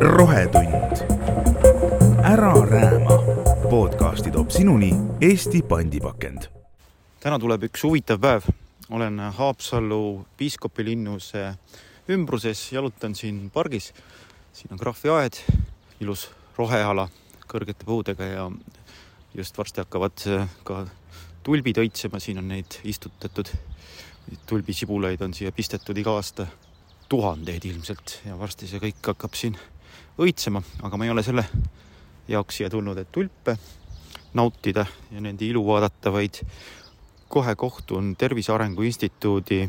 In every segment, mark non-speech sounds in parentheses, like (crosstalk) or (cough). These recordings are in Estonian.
rohetund. ära rääma. podcasti toob sinuni Eesti pandipakend. täna tuleb üks huvitav päev. olen Haapsallu piiskopilinnuse ümbruses, jalutan siin pargis. siin on krahviaed, ilus roheala kõrgete puudega ja just varsti hakkavad ka tulbid õitsema, siin on neid istutatud. tulbisibulaid on siia pistetud iga aasta tuhandeid ilmselt ja varsti see kõik hakkab siin õitsema, aga ma ei ole selle jaoks siia tulnud, et tulpe nautida ja nende ilu vaadata, vaid kohe kohtun Tervise Arengu Instituudi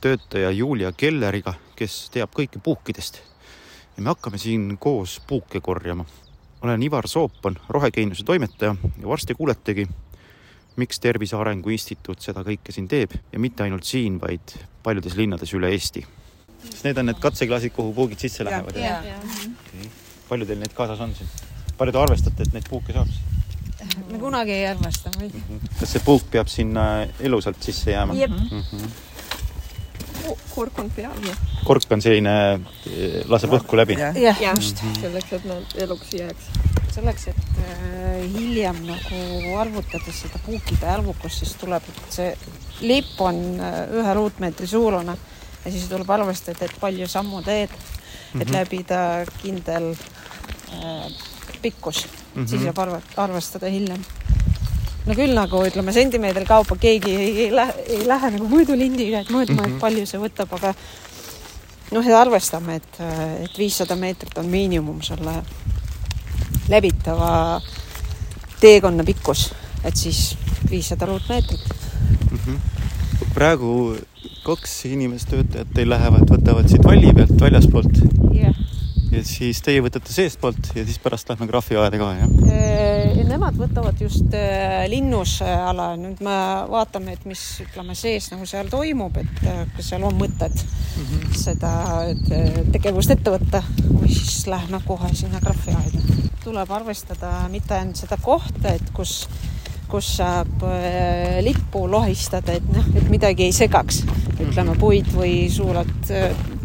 töötaja Julia Kelleriga, kes teab kõike puukidest. ja me hakkame siin koos puuke korjama. olen Ivar Soopan, rohegeeniuse toimetaja ja varsti kuuletegi, miks Tervise Arengu Instituut seda kõike siin teeb ja mitte ainult siin, vaid paljudes linnades üle Eesti. Kas need on need katseklaasid, kuhu puugid sisse lähevad? Okay. palju teil neid kaasas on siin? palju te arvestate, et neid puuke saab? me kunagi ei arvesta muid. kas see puuk peab sinna elusalt sisse jääma? Mm -hmm. kork on peal ju. kork on selline, laseb õhku läbi? jah, just mm -hmm. selleks, et nad eluks jääks. selleks, et äh, hiljem nagu arvutades seda puukide arvukust, siis tuleb, et see lipp on äh, ühe ruutmeetri suurune ja siis tuleb arvestada, et palju sammu teed, et mm -hmm. läbida kindel äh, pikkus mm, -hmm. siis saab arve, arvestada hiljem. no küll nagu ütleme sentimeetri kaupa keegi ei, ei lähe, ei lähe nagu mõõdulindiga, et mõõtma mm, -hmm. et palju see võtab, aga noh, arvestame, et, et viissada meetrit on miinimum selle läbitava teekonna pikkus, et siis viissada ruutmeetrit mm. -hmm. Praegu kaks inimest, töötajat teil lähevad, võtavad siit valli pealt väljaspoolt jah ja siis teie võtate seestpoolt ja siis pärast lähme krahviaeda ka, jah? Nemad võtavad just linnusala, nüüd me vaatame, et mis ütleme sees nagu seal toimub, et kas seal on mõtet mm -hmm. seda tegevust ette võtta või siis lähme kohe sinna krahviaeda. tuleb arvestada mitte ainult seda kohta, et kus kus saab lippu lohistada, et noh, et midagi ei segaks, ütleme puid või suured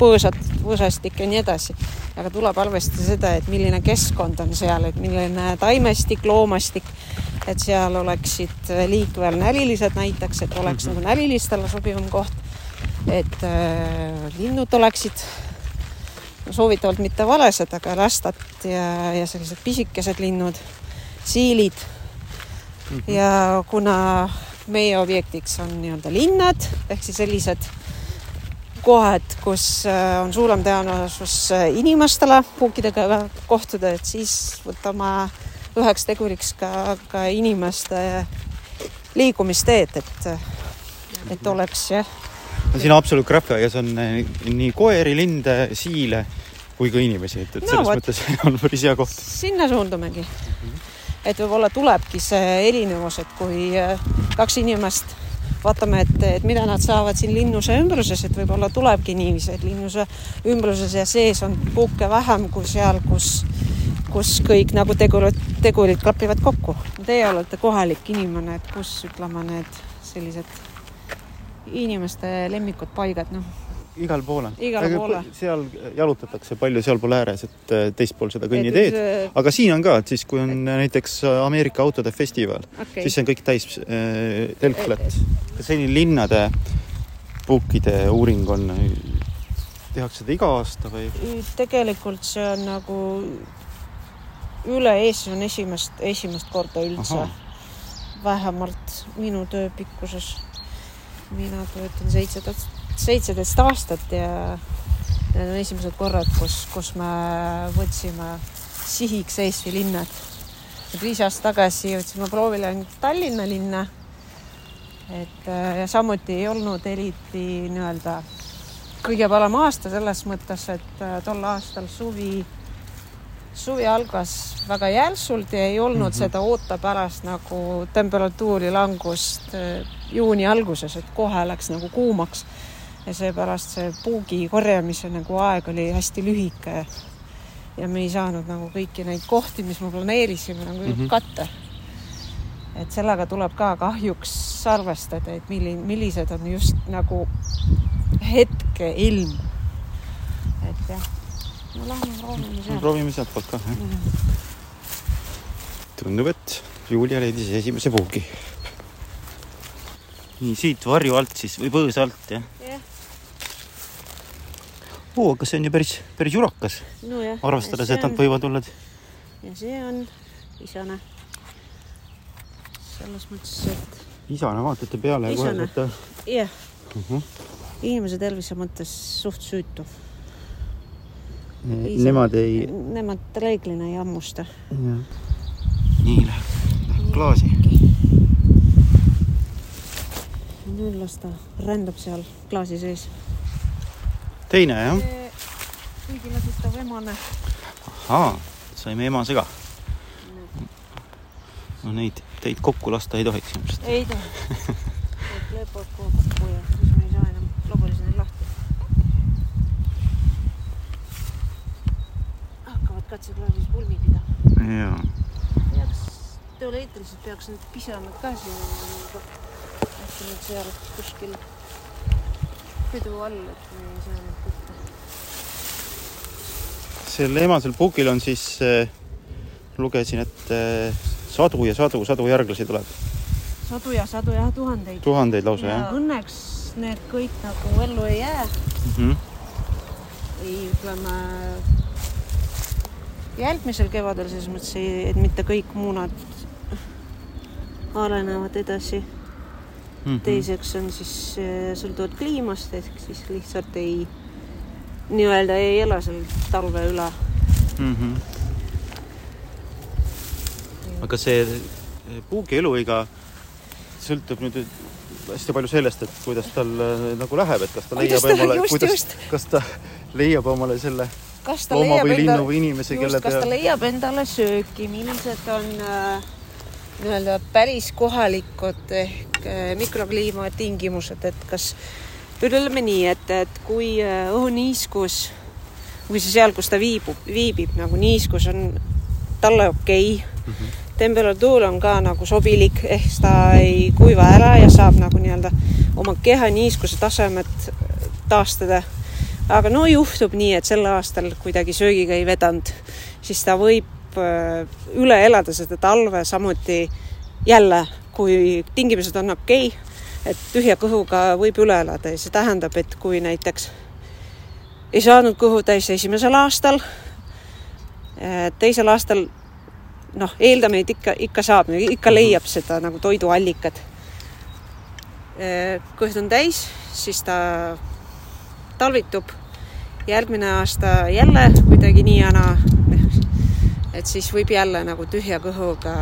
põõsad, võsastik ja nii edasi. aga tuleb arvestada seda, et milline keskkond on seal, et milline taimestik, loomastik, et seal oleksid liikvel nälilised näiteks, et oleks mm -hmm. nagu nälilistele sobivam koht. et äh, linnud oleksid soovitavalt mitte valesed, aga rästad ja, ja sellised pisikesed linnud, siilid mm. -hmm. ja kuna meie objektiks on nii-öelda linnad ehk siis sellised kohad, kus äh, on suurem tõenäosus äh, inimestele puukidega kohtuda, et siis võtame üheks teguriks ka, ka inimeste liikumisteed, et, et oleks jah. no siin Haapsalu krahviaias on äh, nii koeri, linde, siile kui ka inimesi, et, et selles no, mõttes (laughs) on päris hea koht. sinna suundumegi. Et võib-olla tulebki see erinevus, et kui kaks inimest vaatame, et, et mida nad saavad siin linnuse ümbruses, et võib-olla tulebki niiviisi, et linnuse ümbruses ja sees on puuke vähem kui seal, kus, kus kõik nagu tegurid, tegurid klapivad kokku. Teie olete kohalik inimene, et kus ütleme need sellised inimeste lemmikud paigad, noh igal pool on. seal jalutatakse palju sealpool ääres, et teispool seda kõnniteed. aga siin on ka, et siis, kui on näiteks Ameerika autode festival okay., siis on kõik täis äh, telklat. selline linnade puukide uuring on, tehakse seda iga aasta või? tegelikult see on nagu üle Eesti on esimest, esimest korda üldse. vähemalt minu töö pikkuses. mina töötan seitseteist seitseteist aastat ja need on esimesed korrad, kus, kus me võtsime sihiks Eesti linnad. viis aastat tagasi võtsime proovile ainult Tallinna linna. et ja samuti ei olnud eriti nii-öelda kõige parem aasta selles mõttes, et tol aastal suvi, suvi algas väga järsult ja ei olnud mm -hmm. seda ootapärast nagu temperatuuri langust juuni alguses, et kohe läks nagu kuumaks ja seepärast see puugi korjamise nagu aeg oli hästi lühike. ja me ei saanud nagu kõiki neid kohti, mis me planeerisime nagu mm -hmm. katta. et sellega tuleb ka kahjuks arvestada, et milline, millised on just nagu hetkeilm et jah. no lähme proovime seal. proovime sealtpoolt ka, jah. tundub, et Julia leidis esimese puugi. nii siit varju alt siis või põõsa alt jah? jah, oo, aga see on ju päris, päris jurakas, nojah. arvestades, et nad võivad olla ja see on isane. selles mõttes, et isane, vaatate peale ja kohe Isane. saate jah uh. -huh. inimese tervise mõttes suht süütu. Nemad ei, Nemad reeglina ei hammusta. nii läheb, läheb klaasi. nüüd las ta rändab seal klaasi sees. Teine jah, kuigi lasitav emane. ahaa, saime emase ka. no neid, teid kokku lasta ei tohiks ilmselt. ei tohi. (laughs) Kohe kokku ja siis me ei saa enam lobolisi neid lahti. hakkavad katseklaasis pulmi pidama. jaa, peaks, teoreetiliselt peaks need pisemad ka siin äkki nad seal kuskil pidu all, et me ei saa neid võtta. sel emasel puugil on siis äh,, lugesin, et äh, sadu ja sadu, sadu järglasi tuleb, sadu ja sadu ja tuhandeid. tuhandeid lausa ja jah õnneks need kõik nagu ellu ei jää, mm -hmm. ei ütleme järgmisel kevadel selles mõttes, et mitte kõik muunad arenevad edasi. Mm -hmm. teiseks on siis äh, sõltuvalt kliimast ehk siis lihtsalt ei, nii-öelda ei ela seal talve üle. mm. -hmm. aga see äh, puugi eluiga sõltub nüüd hästi palju sellest, et kuidas tal äh, nagu läheb, et kas ta leiab omale, kuidas kas ta leiab omale selle kas ta looma leiab või linnu või inimese, kelle just, kas ta peal. leiab endale sööki, millised on äh, nii-öelda päris kohalikud ehk äh, mikrokliima tingimused, et kas ütleme nii, et, et kui äh, õhuniiskus või see seal, kus ta viibub, viibib nagu niiskus on talle okei okay. mm. -hmm. temperatuur on ka nagu sobilik, ehk ta ei kuiva ära ja saab nagu nii-öelda oma keha niiskuse tasemet taastada aga no juhtub nii, et sel aastal kuidagi söögiga ei vedanud, siis ta võib üle elada seda talve samuti jälle, kui tingimused on okei okay,, et tühja kõhuga võib üle elada ja see tähendab, et kui näiteks ei saanud kõhu täis esimesel aastal, teisel aastal noh, eeldame, et ikka, ikka saab, ikka leiab seda nagu toiduallikat. kõht on täis, siis ta talvitub järgmine aasta jälle kuidagi nii ja naa. Et siis võib jälle nagu tühja kõhuga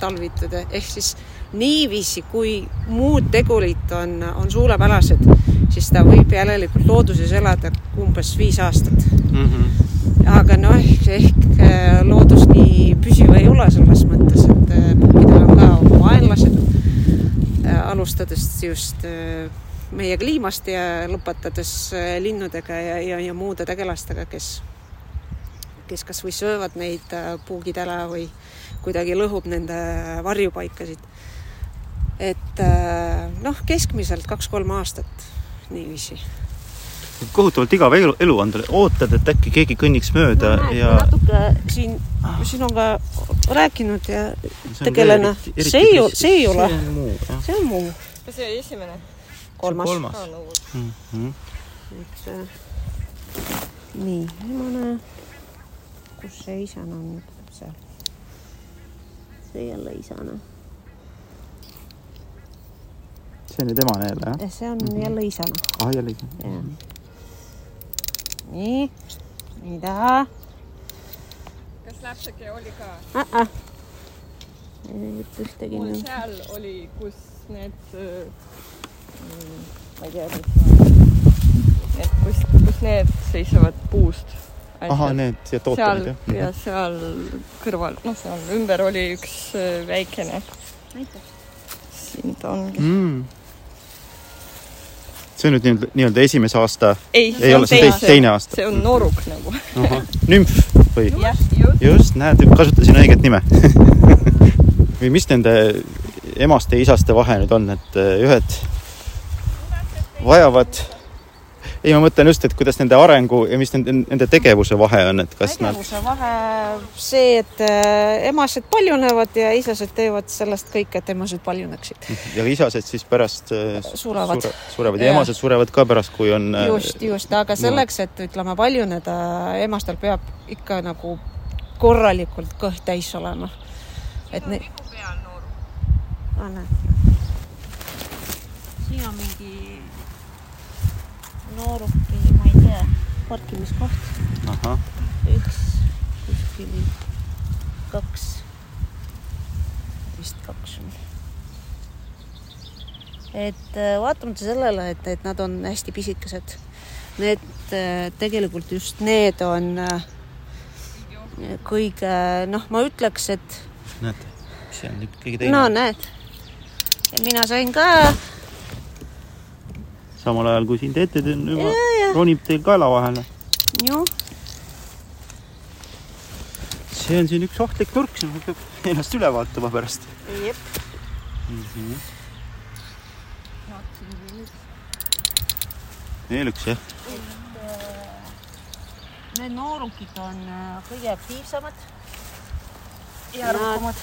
talvitada, ehk siis niiviisi, kui muud tegurid on, on suurepärased, siis ta võib järelikult looduses elada umbes viis aastat. Mm -hmm. aga noh, ehk, ehk loodus nii püsiv ei ole selles mõttes, et puhkidel on ka oma vaenlased, alustades just äh, meie kliimast ja lõpetades linnudega ja, ja, ja muude tegelastega, kes, kes kas või söövad neid äh, puugid ära või kuidagi lõhub nende varjupaikasid. et äh, noh, keskmiselt kaks-kolm aastat niiviisi. kohutavalt igav elu, elu on tal, ootad, et äkki keegi kõnniks mööda no, näed, ja natuke siin sinuga rääkinud ja eriti- See ei see ei ole. see on muu kas see oli esimene? kolmas. kolmas. mm. -hmm. et nii, emane, kus see isane on, seal. see jälle isane, see on nüüd emane jälle jah? see on mm -hmm. jälle isane, ah jälle jah. nii, mida kas läpsake oli ka? ah,? Ah. ei ütle ühtegi mul seal oli, kus need, ma ei tea, mis, et kus, kus need seisavad puust. ahah, need ja seal tooted jah Mhm. ja seal kõrval, noh, seal ümber oli üks äh, väikene, siin ta ongi. mm.. see on nüüd nii-öelda, nii-öelda esimese aasta, ei, ei ole, see on teis-, teine aasta. see on noruk nagu. nümf või? just, näed, kasutasin õiget nime. (laughs) või mis nende emaste ja isaste vahe nüüd on, et äh, ühed vajavad, ei, ma mõtlen just, et kuidas nende arengu ja mis nende, nende tegevuse vahe on, et kas nad, tegevuse vahe see, et äh, emased paljunevad ja isased teevad sellest kõike, et emased paljuneksid. ja isased siis pärast äh, Surevad. sure, surevad ja Jah. emased surevad ka pärast, kui on äh, just, just, aga selleks, et ütleme, paljuneda, emastel peab ikka nagu korralikult kõht täis olema. et ne-. siin on mingi nooruki, ma ei tea, parkimiskoht, üks kuskil kaks, vist kaks on. et äh, vaatamata sellele, et, et nad on hästi pisikesed, need äh, tegelikult just need on äh, kõige noh, ma ütleks, et näete, see on kõige teine. No näed, mina sain ka samal ajal kui siin teete, juba Ja, ja. ronib teil kaela vahele. ju see on siin üks ohtlik nurk, siin peab ennast üle vaatama pärast jep, mm. -hmm. veel üks jah, need noorukid on äh, kõige aktiivsemad ja arvukamad.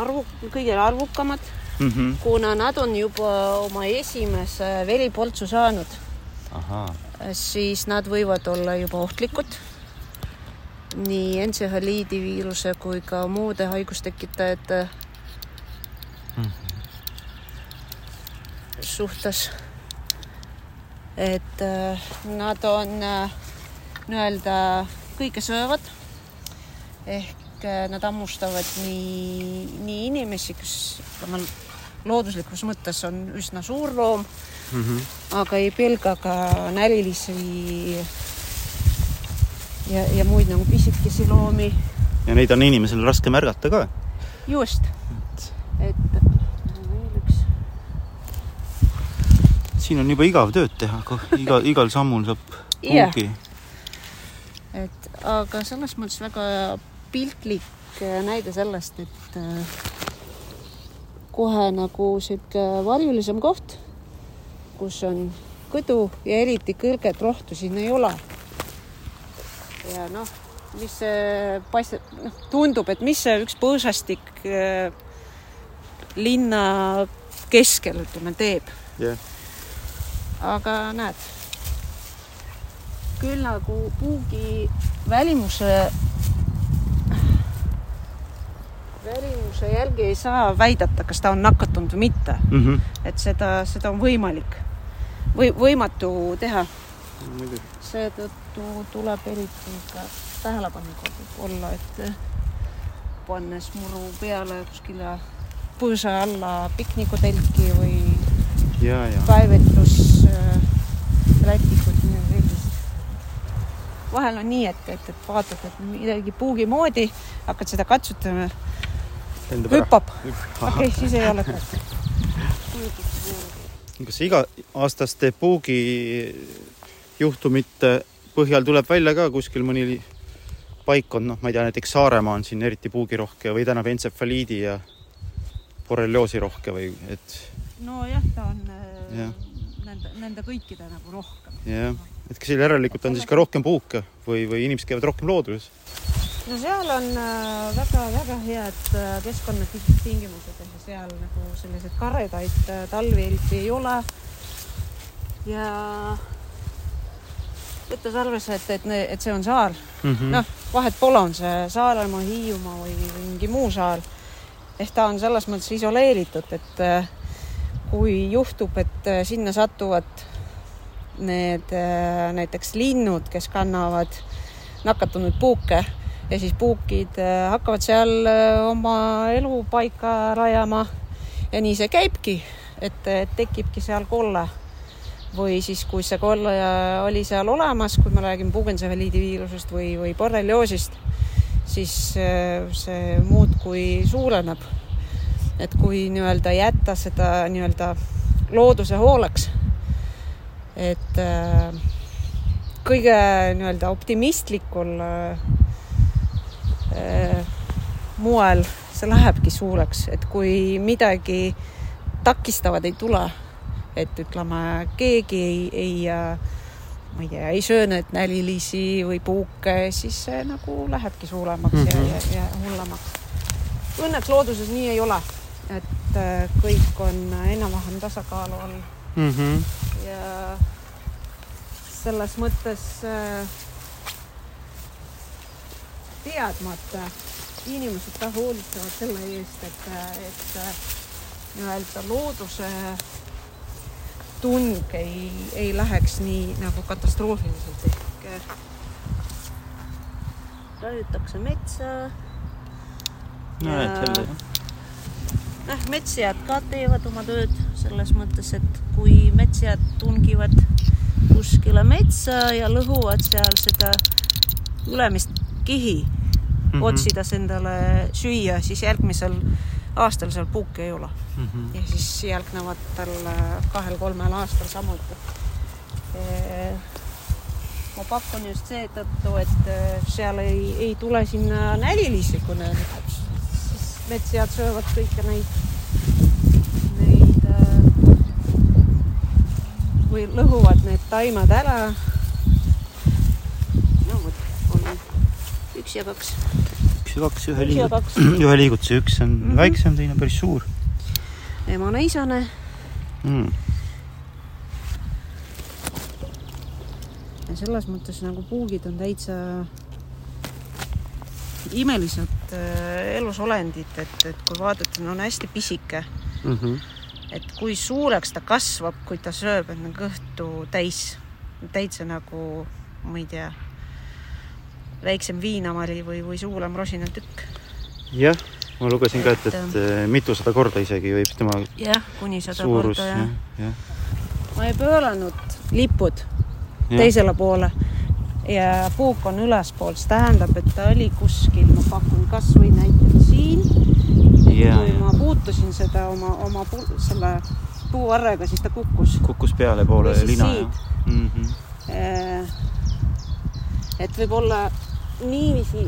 arvu, kõige arvukamad, mm -hmm. kuna nad on juba oma esimese veripoltsu saanud, siis nad võivad olla juba ohtlikud nii entsefaliidi viiruse kui ka muude haigustekitajate suhtes. et äh, nad on äh, nii-öelda kõigesöövad ehk äh, nad hammustavad nii, nii inimesi, kes looduslikus mõttes on üsna suur loom mm -hmm. aga ei pelga ka närilisi ja, ja muid nagu pisikesi loomi. ja neid on inimesel raske märgata ka. just, et siin on juba igav tööd teha, iga, (laughs) igal sammul saab Jah. puugi. et aga selles mõttes väga piltlik äh, näide sellest, et äh, kohe nagu sihuke varjulisem koht, kus on kõdu ja eriti kõrget rohtu siin ei ole. ja noh, mis see paistab, noh tundub, et mis see üks põõsastik äh, linna keskel ütleme teeb, jah, aga näed, küll nagu puugi välimuse, välimuse järgi ei saa väidata, kas ta on nakatunud või mitte, mm -hmm. et seda, seda on võimalik või võimatu teha, muidugi. seetõttu tuleb eriti ka tähelepanelikult olla, et pannes muru peale kuskile põõsa alla piknikutelki või ja, ja, kaevetus äh, rätikud, midagi sellist. vahel on nii, et, et, et vaatad, et midagi puugi moodi, hakkad seda katsutama. hüppab, okei, siis ei ole ka. kas iga-aastaste puugi juhtumite põhjal tuleb välja ka kuskil mõni paikkond, noh, ma ei tea, näiteks Saaremaa on siin eriti puugirohke või tähendab entsefaliidi ja borrelioosi rohke või et nojah, ta on äh, nende, nende kõikide nagu rohkem. jah, et kas järelikult on siis ka rohkem puuke või, või inimesed käivad rohkem looduses? No seal on väga-väga head äh, keskkonnatingimused ja seal nagu selliseid karedaid äh, talvi eriti ei ole. ja võttes arvesse, et, et, et see on saar, Mhm. noh, vahet pole, on see Saaremaa, Hiiumaa või mingi muu saar. ehk ta on selles mõttes isoleeritud, et äh, kui juhtub, et äh, sinna satuvad need äh, näiteks linnud, kes kannavad nakatunud puuke ja siis puukid äh, hakkavad seal äh, oma elupaika rajama ja nii see käibki, et tekibki seal kolle või siis, kui see kolle oli seal olemas, kui me räägime puugentsefaliidi viirusest või, või borrelioosist, siis äh, see muudkui suureneb. et kui nii-öelda jätta seda nii-öelda looduse hooleks, et äh, kõige nii-öelda optimistlikul äh, äh, moel see lähebki suureks, et kui midagi takistavat ei tule, et ütleme, keegi ei, ei äh, ma ei tea, ei söö neid nälilisi või puuke, siis see nagu lähebki suuremaks mm -hmm. ja, ja, ja hullemaks. Õnneks looduses nii ei ole, et äh, kõik on enam-vähem tasakaalu all mm. -hmm. ja selles mõttes äh, teadmata inimesed ka hoolitsevad selle eest, et, et nii-öelda looduse tung ei, ei läheks nii nagu katastroofiliselt ehk raiutakse metsa. no et jälle jah. noh, metsjad ka teevad oma tööd selles mõttes, et kui metsjad tungivad kuskile metsa ja lõhuvad seal seda ülemist kihi mm, -hmm. otsides endale süüa, siis järgmisel aastal seal puuki ei ole mm. -hmm. ja siis järgnevatel kahel-kolmel aastal samuti. ma pakun just seetõttu, et äh, seal ei, ei tule sinna nälilisi, kui need, siis metsjad söövad kõiki neid, neid äh, või lõhuvad need taimed ära. no vot, on üks ja kaks üks ja kaks, ühe liigut- (clears throat) ühe liigutuse, üks on mm. -hmm. väiksem, teine päris suur emane-isane mm.. ja selles mõttes nagu puugid on täitsa imelised äh, elusolendid, et, et kui vaadata, no on hästi pisike, Mm -hmm. et kui suureks ta kasvab, kui ta sööb enda kõhtu täis, täitsa nagu, ma ei tea, väiksem viinamali või, või suurem rosinatükk. jah, ma lugesin ka, et, Et, et äh, mitusada korda isegi võib tema jah, kuni sada suurus korda jah jah. jah. ma ei pööranud lipud Jah. teisele poole ja puuk on ülespool, see tähendab, et ta oli kuskil, ma pakun kasvõi näiteks siin ja, kui ma ja puutusin seda oma, oma pu- selle puuvarrega, siis ta kukkus. kukkus peale poole lina ja mm. -hmm. et võib-olla niiviisi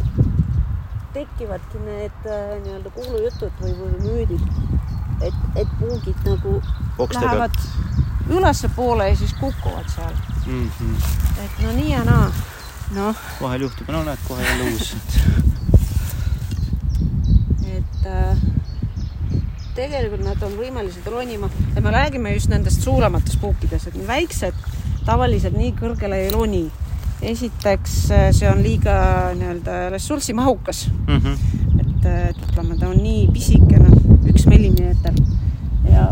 tekivadki need äh, nii-öelda kuulujutud või, või müüdid, et, et puugid nagu okste lähevad ülespoole ja siis kukuvad seal, mm. -hmm. et no nii ja naa, noh vahel juhtub, no näed kohe jälle uus. et äh, tegelikult nad on võimelised ronima ja me räägime just nendest suurematest puukidest, et väiksed tavaliselt nii kõrgele ei roni. Esiteks äh, see on liiga nii-öelda ressursimahukas, Mm -hmm. et, et ütleme, ta on nii pisikene, üks millimeeter ja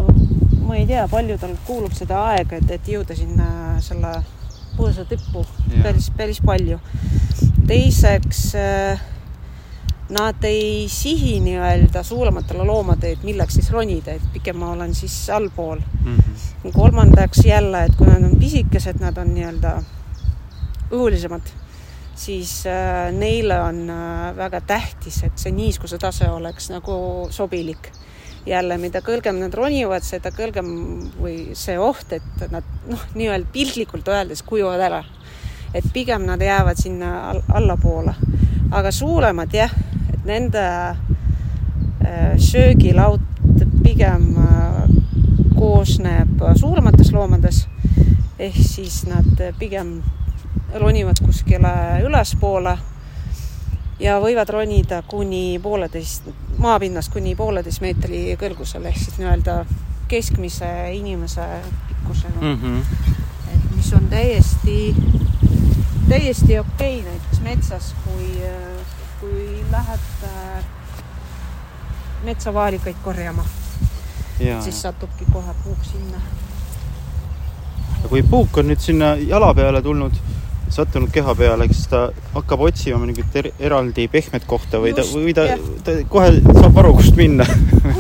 ma ei tea, paljudel kuulub seda aega, et, et jõuda sinna selle põõsa tippu Jah. päris, päris palju. teiseks äh, nad ei sihi nii-öelda suurematele loomadele, et milleks siis ronida, et pigem ma olen siis allpool. Mm -hmm. kolmandaks jälle, et kui nad on pisikesed, nad on nii-öelda õhulisemad, siis äh, neile on äh, väga tähtis, et see niiskuse tase oleks nagu sobilik. jälle, mida kõrgem nad ronivad, seda kõrgem või see oht, et nad noh, nii-öelda piltlikult öeldes kuivavad ära. et pigem nad jäävad sinna all, allapoole, aga suuremad jah, et nende äh, söögilaud pigem koosneb suuremates loomades ehk siis nad pigem ronivad kuskile ülespoole ja võivad ronida kuni pooleteist, maapinnast kuni pooleteist meetri kõrgusele ehk siis nii-öelda keskmise inimese pikkusega mm., Mm -hmm. et mis on täiesti, täiesti okei okay, näiteks metsas, kui, kui lähed äh, metsavaalikaid korjama, ja, siis satubki kohe puuk sinna kui puuk on nüüd sinna jala peale tulnud, sattunud keha peale, kas ta hakkab otsima mingit er eraldi pehmet kohta või ta, Just, või ta ta kohe saab aru, kust minna,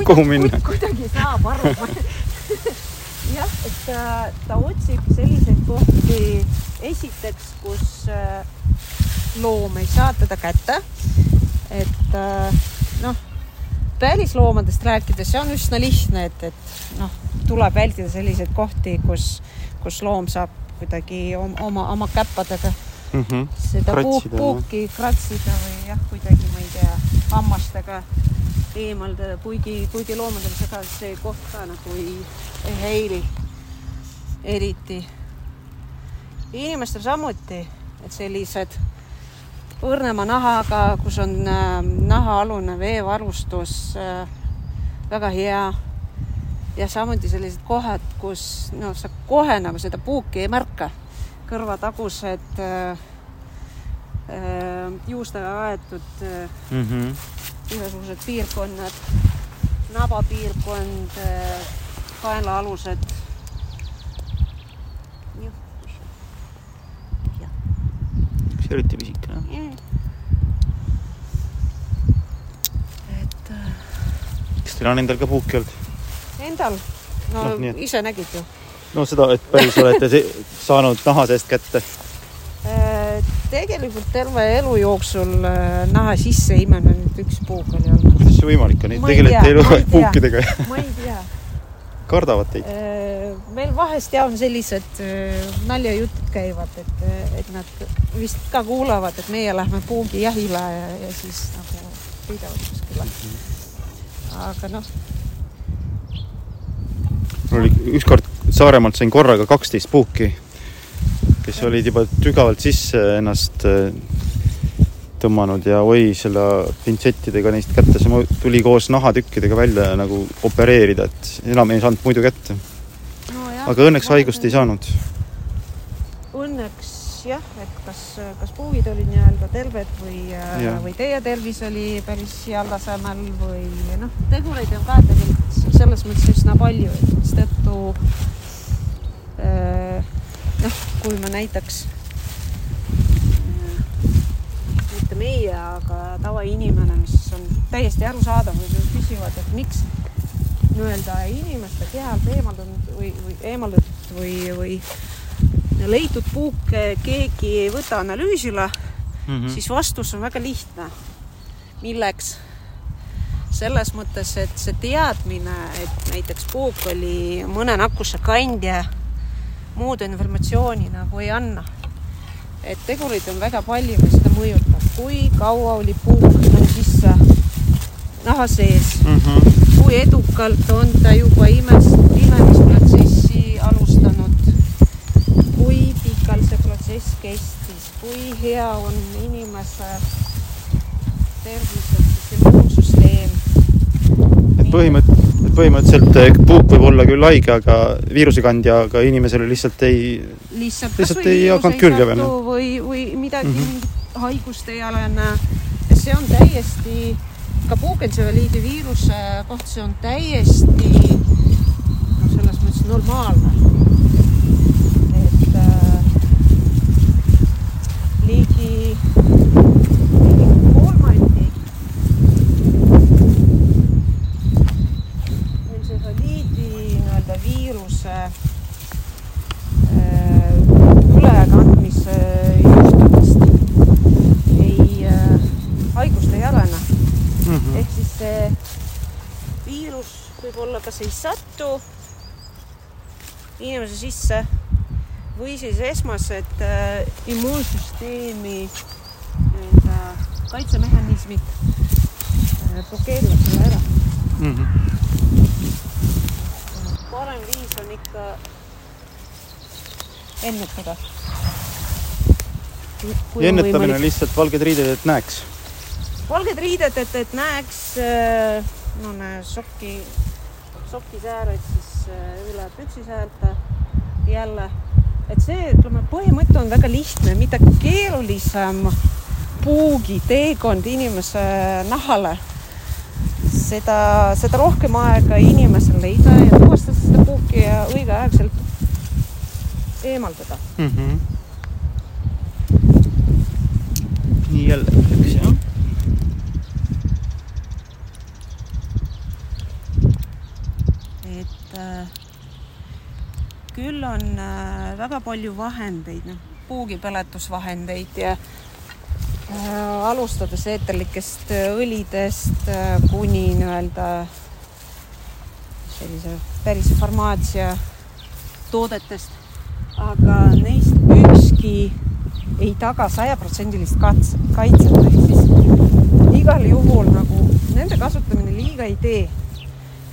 kuhu minna? kuidagi saab aru. (laughs) jah, et ta, ta otsib selliseid kohti, esiteks, kus äh, loom ei saa teda kätte. et äh, noh, välisloomadest rääkides, see on üsna lihtne, et, et noh, tuleb vältida selliseid kohti, kus, kus loom saab kuidagi om- oma, oma käppadega Mhm. seda puuk, Kratsida, puuki kratsida või jah, kuidagi ma ei tea, hammastega eemaldada, kuigi, kuigi loomadel seda see koht ka nagu ei, ei häiri. eriti. inimestel samuti, et sellised õrnema nahaga, kus on äh, nahaalune veevarustus äh, väga hea ja samuti sellised kohad, kus noh, sa kohe nagu seda puuki ei märka. kõrvatagused äh, äh, juustega aetud äh, mm. -hmm. igasugused piirkonnad, nabapiirkond, kaelaalused. üks eriti pisike jah. et äh, kas teil on endal ka puuki olnud? endal, no Noh, ise nägid ju. no seda, et päris olete saanud naha seest kätte. Äh, tegelikult terve elu jooksul äh, naha sisse imenenud üks puuk oli olnud. kuidas see võimalik on, ei tegelete ei eluaeg tea. puukidega ma ei tea. kardavad teid? meil vahest ja on sellised äh, naljajutud käivad, et, et nad vist ka kuulavad, et meie lähme puugijahile ja, ja siis nagu sõidavad kuskile. aga noh, mul oli ükskord Saaremaalt sain korraga kaksteist puuki, kes olid juba sügavalt sisse ennast äh, tõmmanud ja oi, selle pintsettidega neist kätte, see tuli koos nahatükkidega välja nagu opereerida, et enam ei saanud muidu kätte. nojah. aga õnneks haigust ei saanud. õnneks jah, kas, kas puugid olid nii-öelda terved või Jah., või teie tervis oli päris heal tasemel või noh, tegureid on ka tegelikult selles mõttes üsna palju, et mistõttu äh, noh, kui me näiteks äh, mitte meie, aga tavainimene, mis on täiesti arusaadav, kui küsivad, et miks nii-öelda inimeste kehalt eemaldunud või, või eemaldatud või, või leitud puuke keegi ei võta analüüsile Mm mm, -hmm. siis vastus on väga lihtne. milleks? selles mõttes, et see teadmine, et näiteks puuk oli mõne nakkuse kandja, muud informatsiooni nagu ei anna. et tegureid on väga palju, mis seda mõjutab, kui kaua oli puuk sisse naha sees, Mm -hmm. kui edukalt on ta juba imes, imemisprotsessi protsess kestis, kui hea on inimese immuunsüsteem. et põhimõtt-, et põhimõtteliselt eh, puuk võib olla küll haige, aga viirusekandja, aga inimesele lihtsalt ei, lihtsalt, Lihtsalt või ei hakanud külge veel. või, või midagi mm. -hmm. mingit haigust ei arene. see on täiesti, ka puukentsefaliidi viiruse kohta, see on täiesti noh, selles mõttes normaalne. et äh, ligi, ligi kolmandik entsefaliidi nii-öelda viiruse äh, ülekandmise juhtudest ei äh,, haigust ei arene. mm -hmm. ehk siis see viirus kas ei satu inimese sisse või siis esmased äh, immuunsüsteemi nii-öelda kaitsemehhanismid äh, blokeerivad selle ära. Mm -hmm. parem viis on ikka ennetada. ennetamine lihtsalt valged riided, et näeks. valged riided, et, et näeks äh, no näe sokki, sokisääred siis äh, üle püksisäärte jälle. et see, ütleme, põhimõte on väga lihtne, mida keerulisem puugi teekond inimese nahale, seda, seda rohkem aega inimesel leida ja tuvastada seda puuki ja õigeaegselt eemaldada. mm. -hmm. nii jälle üks jah. Et äh, küll on äh, väga palju vahendeid, noh, puugipeletusvahendeid ja äh, alustades eeterlikest õlidest kuni nii-öelda sellise päris farmaatsia toodetest, aga neist ükski ei taga sajaprotsendilist kaitset, ehk siis igal juhul nagu nende kasutamine liiga ei tee.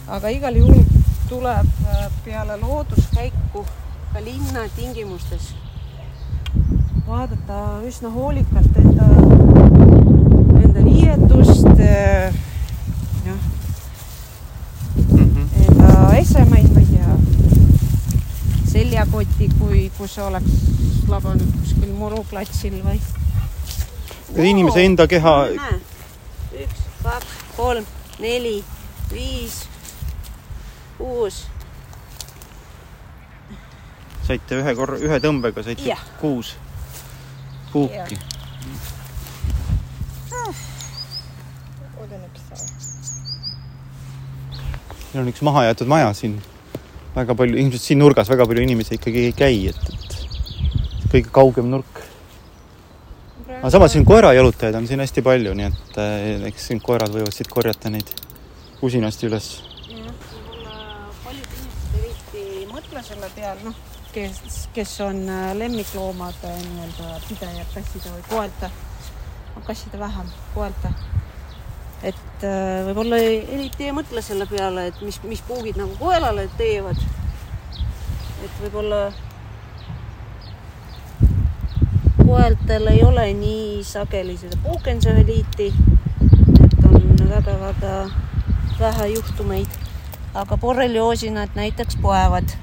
Aga igal juhul tuleb äh, peale looduskäiku ka linna tingimustes vaadata üsna hoolikalt enda, enda riietust, jah, Mhm. enda esemeid, ma ei tea, seljakoti, kui, kui see oleks labanud kuskil muruplatsil või. inimese enda keha üks, kaks, kolm, neli, viis, kuus. saite ühe korra, ühe tõmbega saite Jah. kuus puuki. siin on üks mahajäetud maja siin. väga palju, ilmselt siin nurgas väga palju inimesi ikkagi ei käi, et, et kõige kaugem nurk. aga samas siin koerajalutajaid on siin hästi palju, nii et eh, eks siin koerad võivad siit korjata neid usinasti üles. jah, võib-olla paljud inimesed eriti ei mõtle selle peal, noh, kes, kes on äh, lemmikloomade nii-öelda pidajad, kasside või koerte, kasside vähem, koerte. et äh, võib-olla eriti ei mõtle selle peale, et mis, mis puugid nagu koelale teevad. et võib-olla koertel ei ole nii sageli seda puukentsefaliiti, et on väga-väga vähe juhtumeid, aga borrelioosi nad näiteks poevad.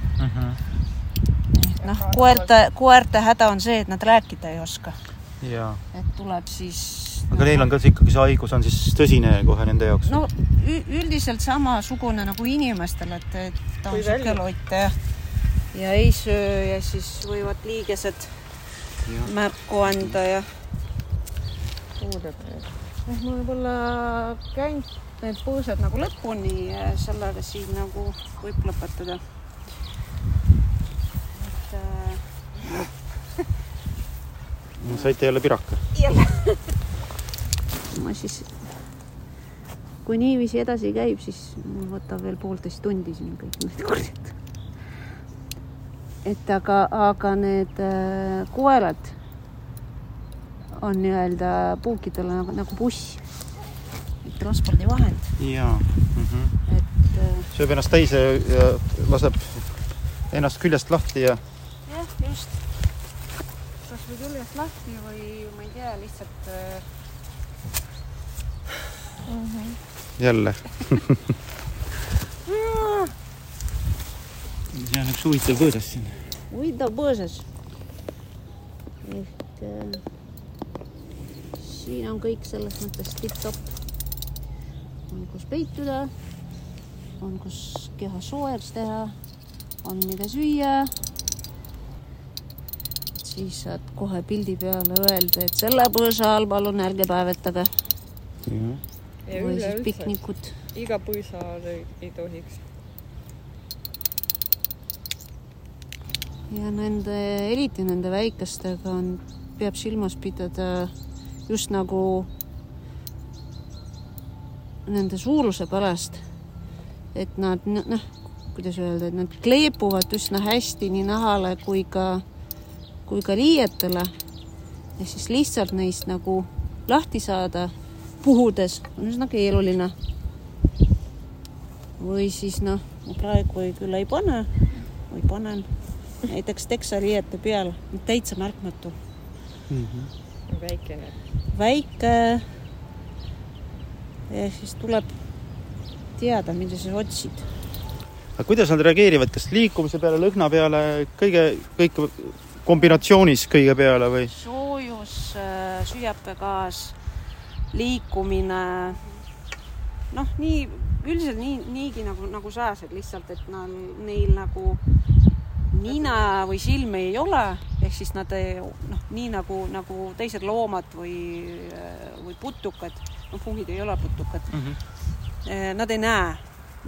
noh, koerte, koerte häda on see, et nad rääkida ei oska, jaa. et tuleb siis. aga neil on ka see ikkagi see haigus on siis tõsine kohe nende jaoks? no üldiselt samasugune nagu inimestel, et, et ta on sihuke lott ja, ja ei söö ja siis võivad liigesed märku anda ja noh, ma võib-olla käin need põõsad nagu lõpuni ja sellega siin nagu võib lõpetada. et äh, saite jälle piraka? jälle. ma siis, kui niiviisi edasi käib, siis mul võtab veel poolteist tundi siin kõik need korjata. et aga, aga need äh, koerad on nii-öelda puukidele nagu, nagu buss, transpordivahend, jaa mm. -hmm. et äh, sööb ennast täis ja, ja laseb ennast küljest lahti ja jah, just. Küljest lahti või ma ei tea, lihtsalt äh, jälle. (laughs) see on üks huvitav põõsas siin. huvitav põõsas. ehk äh, siin on kõik selles mõttes tipp-topp. on kus peituda, on kus keha soojaks teha, on mida süüa. Siis saad kohe pildi peale öelda, et selle põõsa all palun ärge päevetage ja või siis piknikut. iga põõsa all ei, ei tohiks. ja nende, eriti nende väikestega on, peab silmas pidada just nagu nende suuruse pärast, et nad noh, kuidas öelda, et nad kleepuvad üsna hästi nii nahale kui ka, kui ka riietele. ja siis lihtsalt neist nagu lahti saada puhudes on üsna keeruline. või siis noh, ma praegu ei, küll ei pane või panen näiteks teksariiete peal, täitsa märkmatu, väikene. väike. ja siis tuleb teada, mida sa otsid. aga kuidas nad reageerivad, kas liikumise peale, lõhna peale, kõige, kõik kombinatsioonis kõige peale või? soojus, süihapegaas, liikumine, noh, nii üldiselt nii, niigi nagu, nagu sääsed lihtsalt, et nad, neil nagu nina või silmi ei ole, ehk siis nad noh, nii nagu, nagu teised loomad või, või putukad, no puhid ei ole putukad, nad ei näe,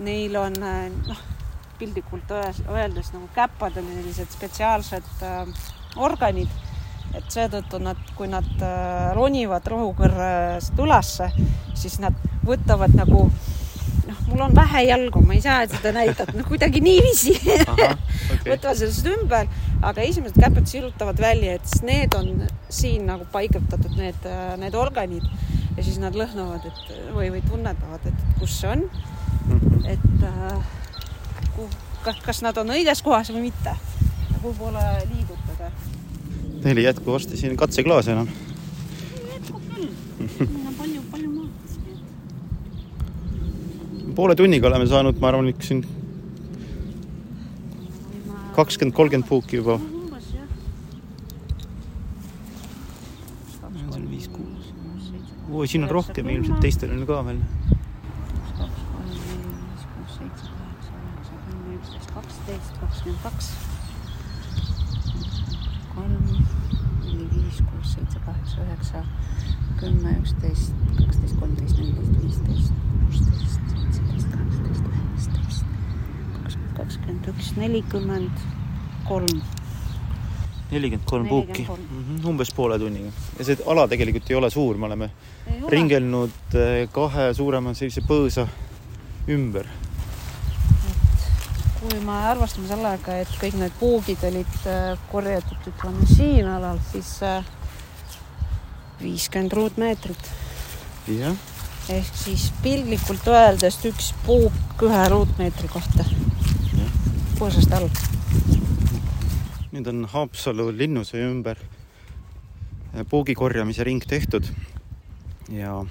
neil on noh, piltlikult öeldes- nagu käpad on sellised spetsiaalsed äh, organid, et seetõttu nad, kui nad äh, ronivad rohukõrrest ülesse, siis nad võtavad nagu noh, mul on vähe jalgu, ma ei saa seda näidata, noh kuidagi niiviisi. Okay. (laughs) võtavad sellest ümber, aga esimesed käpad sirutavad välja, et siis need on siin nagu paigutatud, need, need organid. Ja siis nad lõhnavad, et või, või tunnetavad, et kus see on, et äh, kuh- kas, kas nad on õiges kohas või mitte. kuhu poole liigutada. Neil ei jätku varsti siin katseklaase enam. jätkub küll. meil on palju, palju maad. poole tunniga oleme saanud, ma arvan, üks siin kakskümmend, kolmkümmend puuki juba. umbes jah. siin viis, kuus. oi, siin on rohkem ilmselt, teistel on ka veel. kaks, kolm, neli, viis, kuus, seitse, kaheksa, üheksa, kümme, üksteist, kaksteist, kakskümmend kaks. kolm, neli, viis, kuus, seitse, kaheksa, üheksa, kümme, üksteist, kaksteist, kolmteist, neliteist, viisteist, kuusteist, seitseteist, kaheksateist, üheksateist, kakskümmend, kakskümmend üks, nelikümmend kolm. nelikümmend kolm puuki, 43. umbes poole tunniga. ja see ala tegelikult ei ole suur, me oleme ringelnud eh, kahe suurema sellise põõsa ümber. Kui me arvestame sellega, et kõik need puugid olid äh, korjatud, ütleme siin alal, siis äh, viiskümmend ruutmeetrit jah, ehk siis piltlikult öeldes üks puuk ühe ruutmeetri kohta põõsast all. nüüd on Haapsalu linnuse ümber eh, puugi korjamise ring tehtud. ja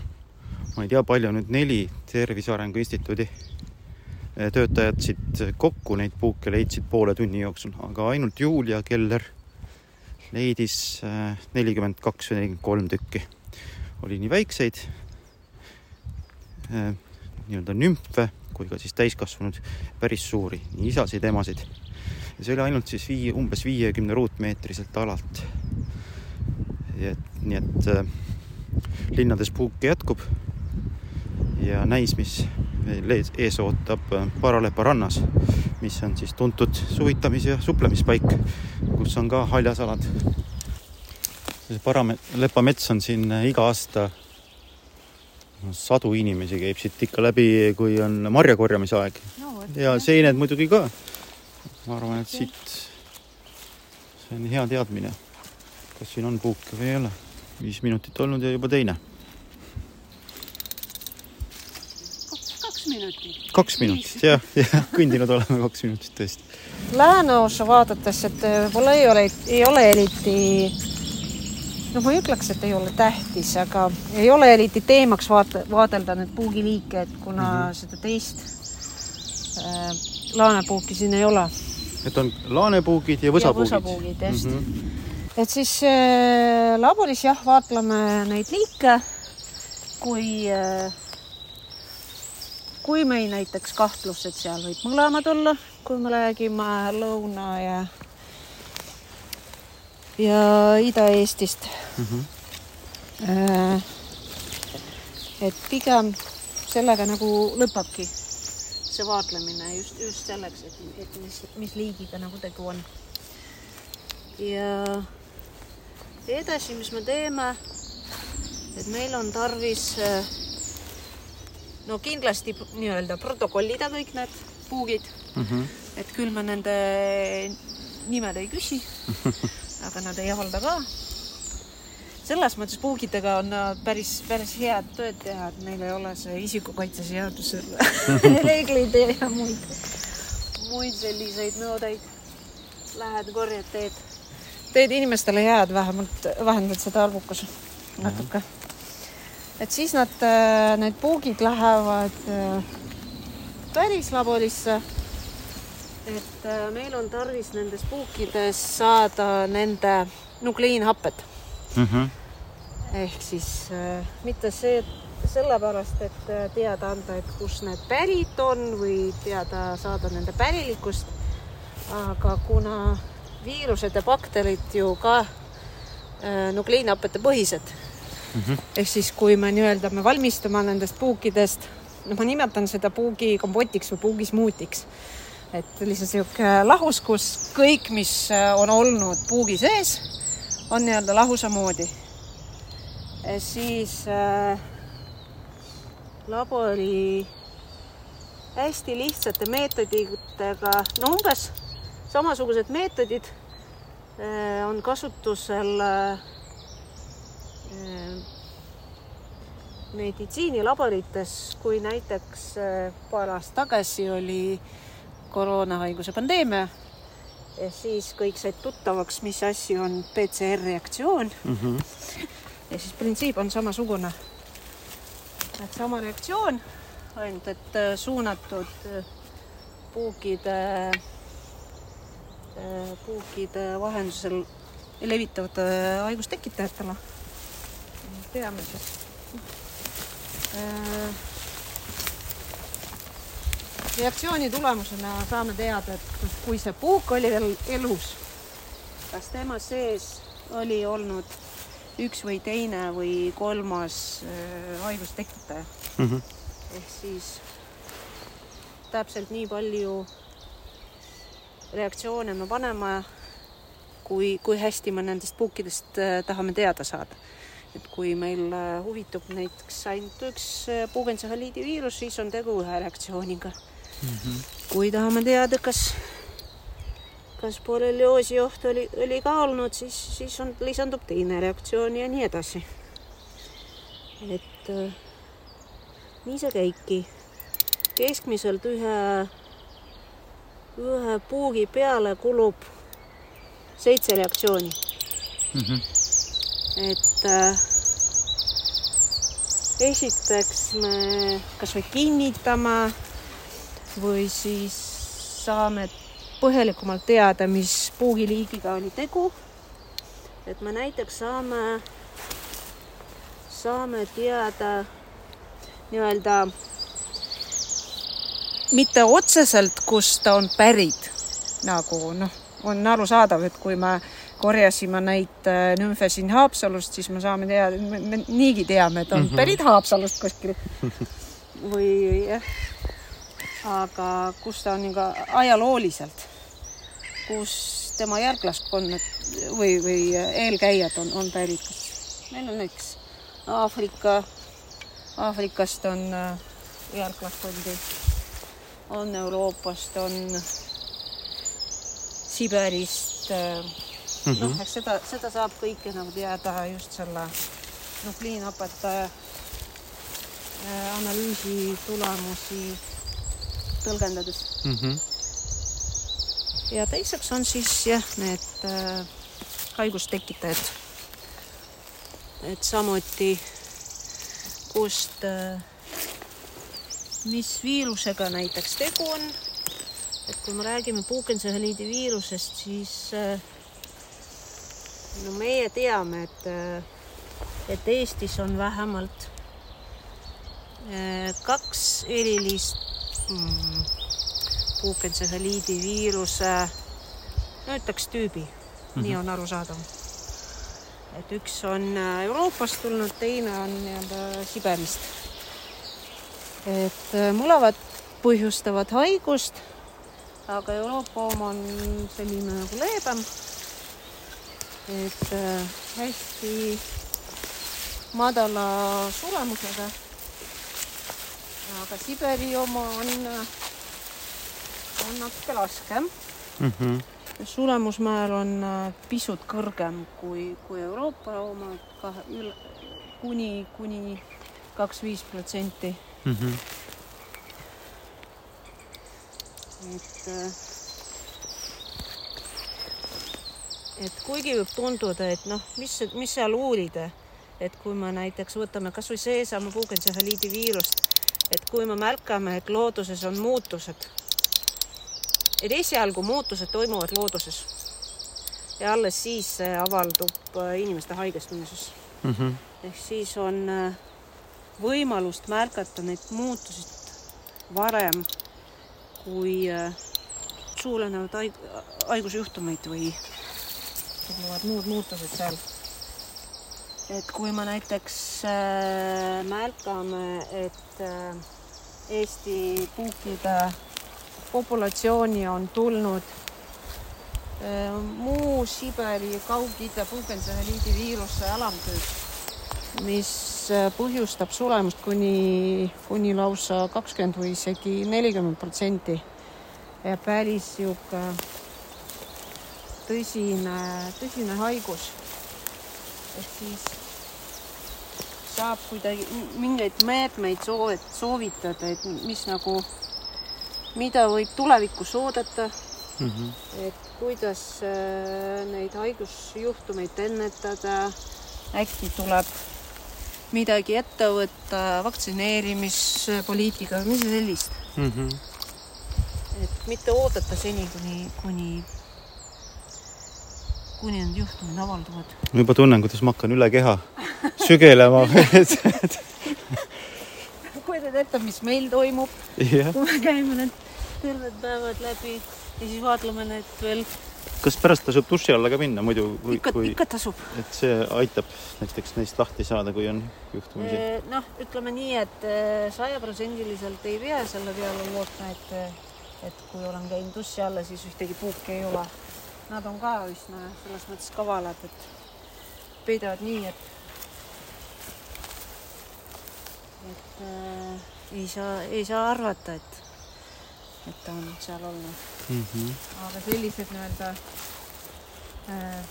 ma ei tea, palju nüüd neli Tervise Arengu Instituudi eh, töötajad siit kokku neid puuke leidsid poole tunni jooksul, aga ainult Julia Keller leidis eh, nelikümmend kaks või nelikümmend kolm tükki. oli nii väikseid eh, nii-öelda nümfe kui ka siis täiskasvanud päris suuri, nii isasid, emasid. ja see oli ainult siis vii-, umbes viiekümne ruutmeetriselt alalt. et nii, et linnades puuke jätkub ja näis, mis veel ees, ootab äh, Paralepa rannas, mis on siis tuntud suvitamis- ja suplemispaik, kus on ka haljasalad. see Paralepa mets on siin äh, iga aasta sadu inimesi käib siit ikka läbi, kui on marjakorjamise aeg no, ja seened muidugi ka. ma arvan, et siit, see on hea teadmine, kas siin on puuke või ei ole. viis minutit olnud ja juba teine. Kaks minutit. kaks minutit jah, jah, kõndinud oleme kaks minutit tõesti. lääneosa vaadates, et võib-olla ei ole, ei ole eriti noh, ma ei ütleks, et ei ole tähtis, aga ei ole eriti teemaks vaata, vaadelda neid puugiliike, et kuna mm -hmm. seda teist äh, laanepuuki siin ei ole. et on laanepuugid ja võsapuugid. võsapuugid, just mm. -hmm. et siis äh, laboris jah, vaatleme neid liike, kui äh, kui meil näiteks kahtlus, et seal võib mõlemad olla, kui me räägime Lõuna ja ja Ida-Eestist mm. -hmm. et pigem sellega nagu lõpebki see vaatlemine just, just selleks, et, et mis, mis liigiga nagu tegu on. ja edasi, mis me teeme, et meil on tarvis no kindlasti nii-öelda protokollida kõik need puugid mm. -hmm. et küll me nende nimed ei küsi (laughs) aga nad ei avalda ka. selles mõttes puugidega on nad päris, päris head tööd teha, et neil ei ole see isikukaitseseaduse (laughs) reeglid ja muid, muid selliseid nõudeid. Lähed, korjad, teed, teed inimestele head, vähemalt vähendad seda arvukus natuke. Et siis nad, need puugid lähevad päris laborisse et äh, meil on tarvis nendes puukides saada nende nukleiinhapped mm. -hmm. ehk siis äh, mitte see, sellepärast, et äh, teada anda, et kust need pärit on või teada saada nende pärilikkust, aga kuna viirused ja bakterid ju ka äh, nukleiinhappete põhised mm, -hmm. ehk siis kui me nii-öelda, me valmistame nendest puukidest, noh, ma nimetan seda puugikompotiks või puugismuutiks et lihtsalt sihuke lahus, kus kõik, mis äh, on olnud puugi sees, on nii-öelda lahusa moodi. siis äh, labori hästi lihtsate meetoditega, no umbes samasugused meetodid äh, on kasutusel äh, meditsiinilaborites, kui näiteks äh, paar aastat tagasi oli äh, koroonahaiguse pandeemia ja siis kõik said tuttavaks, mis asi on PCR-reaktsioon mm. (laughs) -hmm. ja siis printsiip on samasugune. et sama reaktsioon, ainult et äh, suunatud äh, puukide, äh, puukide vahendusel levitavate haigustekitajatele. Teame siis reaktsiooni tulemusena saame teada, et kui see puuk oli veel elus, kas tema sees oli olnud üks või teine või kolmas äh, haigustekitaja Mm -hmm. ehk siis täpselt nii palju reaktsioone me paneme, kui, kui hästi me nendest puukidest äh, tahame teada saada. Et kui meil äh, huvitub näiteks ainult üks äh, puugentsehaliidi viirus, siis on tegu ühe reaktsiooniga Mm -hmm. kui tahame teada, kas, kas borrelioosi oht oli, oli ka olnud, siis, siis on, lisandub teine reaktsioon ja nii edasi. et äh, nii see käibki. keskmiselt ühe, ühe puugi peale kulub seitse reaktsiooni. Mm -hmm. Et äh, esiteks me kasvõi kinnitame või siis saame põhjalikumalt teada, mis puugiliigiga oli tegu. et me näiteks saame, saame teada nii-öelda mitte otseselt, kust ta on pärit, nagu noh, on arusaadav, et kui me korjasime neid äh, nümfe siin Haapsalust, siis me saame teada, me, me niigi teame, et on mm -hmm. pärit Haapsalust kuskil (laughs) või jah aga kus ta on niisugune ajalooliselt, kus tema järglaskonnad või, või eelkäijad on, on pärit, kas meil on näiteks Aafrika, Aafrikast on äh, järglaskondi, on Euroopast, on Siberist äh, mm -hmm. noh, seda, seda saab kõike nagu teada just selle nukliinapataja äh, analüüsi tulemusi tõlgendades mm. -hmm. ja teiseks on siis jah, need äh, haigustekitajad. et samuti, kust äh,, mis viirusega näiteks tegu on. et kui me räägime puukentsehaliidi viirusest, siis äh, no meie teame, et äh,, et Eestis on vähemalt äh, kaks erilist mm, puukentsehaliidi viiruse, no ütleks tüübi mm, -hmm. nii on arusaadav. et üks on äh, Euroopast tulnud, teine on nii-öelda Siberist. et mõlemad põhjustavad haigust, aga Euroopa oma on selline nagu leebem. Et äh, hästi madala suremusega aga Siberi oma on, on natuke laskem Mm -hmm. suremusmäär on äh, pisut kõrgem kui, kui Euroopa oma, kuni, kuni kaks viis protsenti. -hmm. et, äh, et kuigi võib tunduda, et noh, mis, mis seal uurida, et kui me näiteks võtame kasvõi seesama puukentsehaliidi viirust, et kui me märkame, et looduses on muutused, et esialgu muutused toimuvad looduses. Ja alles siis avaldub äh, inimeste haigestumises. Mm -hmm. ehk siis on äh, võimalust märgata neid muutusi varem kui äh, suurenenud haig- haigusjuhtumeid või tulevad muud muutused seal. et kui me näiteks äh, märkame, et äh, Eesti puukide populatsiooni on tulnud äh, muu Siberi Kaug-Ida puukentsehaliidi viiruse alamtüüp, mis äh, põhjustab suremust kuni, kuni lausa kakskümmend või isegi nelikümmend protsenti. päris sihuke tõsine, tõsine haigus. ehk siis saab kuidagi mingeid meetmeid soovit-, soovitada, et mis nagu, mida võib tulevikus oodata, mm. -hmm. et kuidas äh, neid haigusjuhtumeid ennetada. äkki tuleb midagi ette võtta, vaktsineerimispoliitika midagi sellist. Mm -hmm. et mitte oodata seni, kuni, kuni, kuni need juhtumid avalduvad. ma juba tunnen, kuidas ma hakkan üle keha sügelema (laughs) kujutad ette, mis meil toimub, jah, kui me käime need terved päevad läbi ja siis vaatleme need veel. kas pärast tasub duši alla ka minna muidu, kui, ikka, kui, ikka tasub. et see aitab näiteks neist lahti saada, kui on juhtumisi? noh, ütleme nii, et eh, sajaprotsendiliselt ei pea selle peale lootma, et, et kui olen käinud dussi alla, siis ühtegi puuki ei ole. Nad on ka üsna selles mõttes kavalad, et peidavad nii, et et äh, ei saa, ei saa arvata, et, et ta on seal olnud Mm -hmm. aga sellised nii-öelda äh,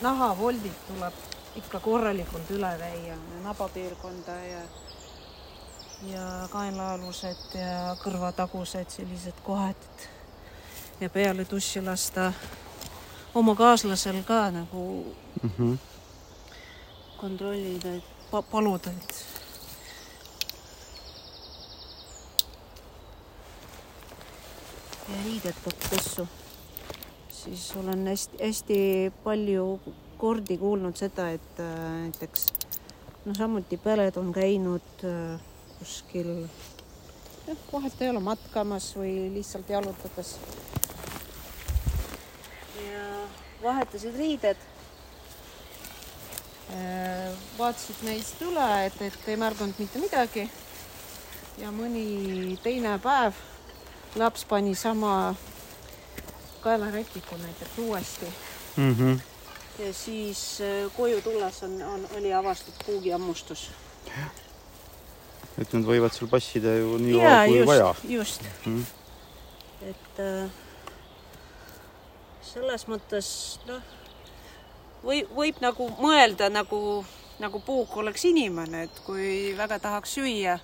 nahavoldid tuleb ikka korralikult üle käia, nabapiirkonda ja ja kaelaalused ja kõrvatagused sellised kohad, et ja peale dussi lasta oma kaaslasel ka nagu Mm -hmm. kontrollida, et pa paluda, et ja riided peab pessu. siis olen hästi-hästi palju kordi kuulnud seda, et äh, näiteks no samuti pered on käinud äh, kuskil jah, vahet ei ole matkamas või lihtsalt jalutades. Vahetasid riided Äh, vaatasid neist üle, et, et ei märganud mitte midagi. ja mõni teine päev laps pani sama kaelarätiku näiteks uuesti Mm -hmm. ja siis äh, koju tulles on, on, oli avastatud puugihammustus. et nad võivad seal passida ju nii kaua kui just, vaja. just Mhm. et äh, selles mõttes noh, või võib nagu mõelda nagu, nagu puuk oleks inimene, et kui väga tahaks süüa,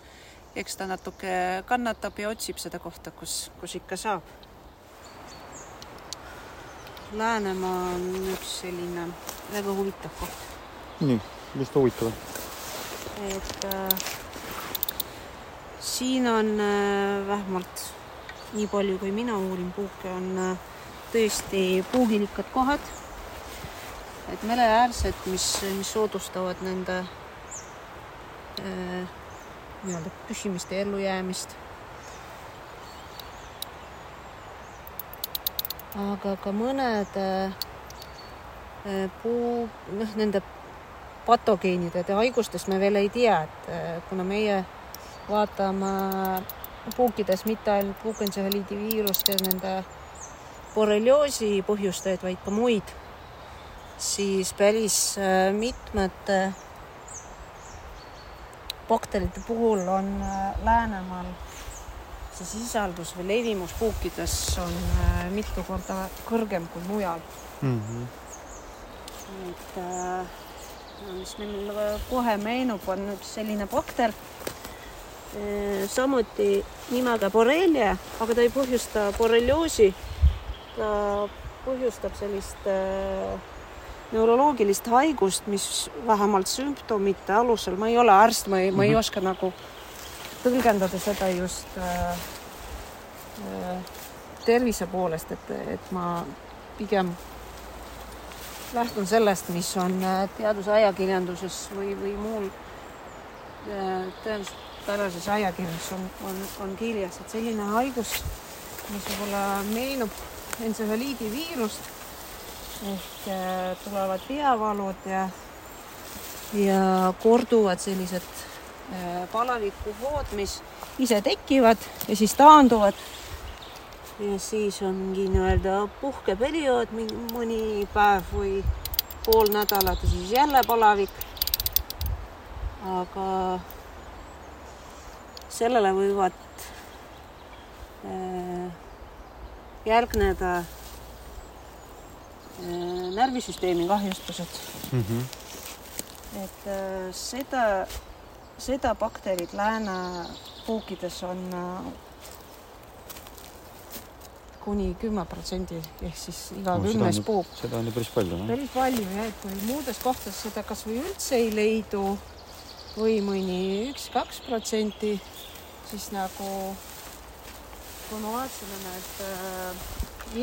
eks ta natuke kannatab ja otsib seda kohta, kus, kus ikka saab. Läänemaa on üks selline väga huvitav koht, nii, mis huvitav. et äh, siin on äh, vähemalt nii palju, kui mina uurin puuke, on äh, tõesti puugilikad kohad. et mereäärsed, mis, mis soodustavad nende äh, nii-öelda püsimist ja ellujäämist. aga ka mõned äh, äh, puu, noh, nende patogeenide haigustest me veel ei tea, et äh, kuna meie vaatame puukides mitte ainult puukentsefaliidi viirust ja nende borrelioosi põhjustajaid, vaid ka muid, siis päris äh, mitmete bakterite puhul on äh, Läänemaal see sisaldus või levimus puukides on äh, mitu korda kõrgem kui mujal. Mm -hmm. et mis meil kohe meenub, on üks selline bakter, samuti nimega borrelia, aga ta ei põhjusta borrelioosi. Ta põhjustab sellist äh, neuroloogilist haigust, mis vähemalt sümptomite alusel, ma ei ole arst, ma ei mm, -hmm. ma ei oska nagu tõlgendada seda just äh, äh, tervise poolest, et, et ma pigem lähtun sellest, mis on äh, teadusajakirjanduses või, või muul teaduspärases ajakirjas on, on, on kirjas, et selline haigus, mis võib-olla meenub entsefaliidi viirust ehk äh, tulevad peavalud ja, ja korduvad sellised palavikuhood, mis ise tekivad ja siis taanduvad. ja siis ongi nii-öelda puhkeperiood, mõni päev või pool nädalat ja siis jälle palavik. aga sellele võivad järgneda närvisüsteemi kahjustused Mm -hmm. et seda seda bakterit lääne puukides on kuni kümme protsendi ehk siis iga No kümnes on- puu. seda on ju päris palju, päris palju jah, et kui muudes kohtades seda kasvõi üldse ei leidu või mõni üks-kaks protsenti, siis nagu kui ma vaatasin need äh,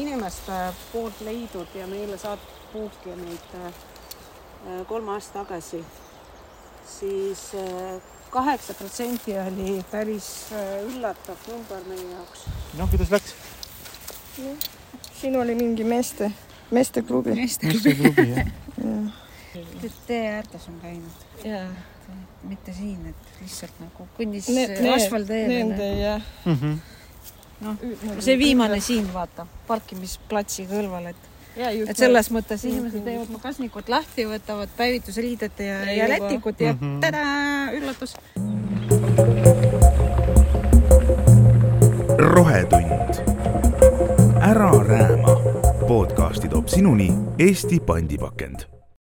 inimeste poolt leidnud ja meile saadud puuki neid äh, kolm aastat tagasi, siis kaheksa protsenti oli päris äh, üllatav number meie jaoks. noh, kuidas läks? siin oli mingi meeste, meesteklubi. meesteklubi, jah. tee äärdes on käinud, jaa. mitte siin, et lihtsalt nagu need, asfaltteele. nende jah. Mhm. Noh, see viimane siin, vaata, parkimisplatsi kõrval, et ja, et selles mõttes inimesed teevad magasnikut lahti, võtavad päevitusriided ja, Ja ja juba. lätikut ja Mhm. tadaa, üllatus. rohetund. ära rääma. podcasti toob sinuni Eesti pandipakend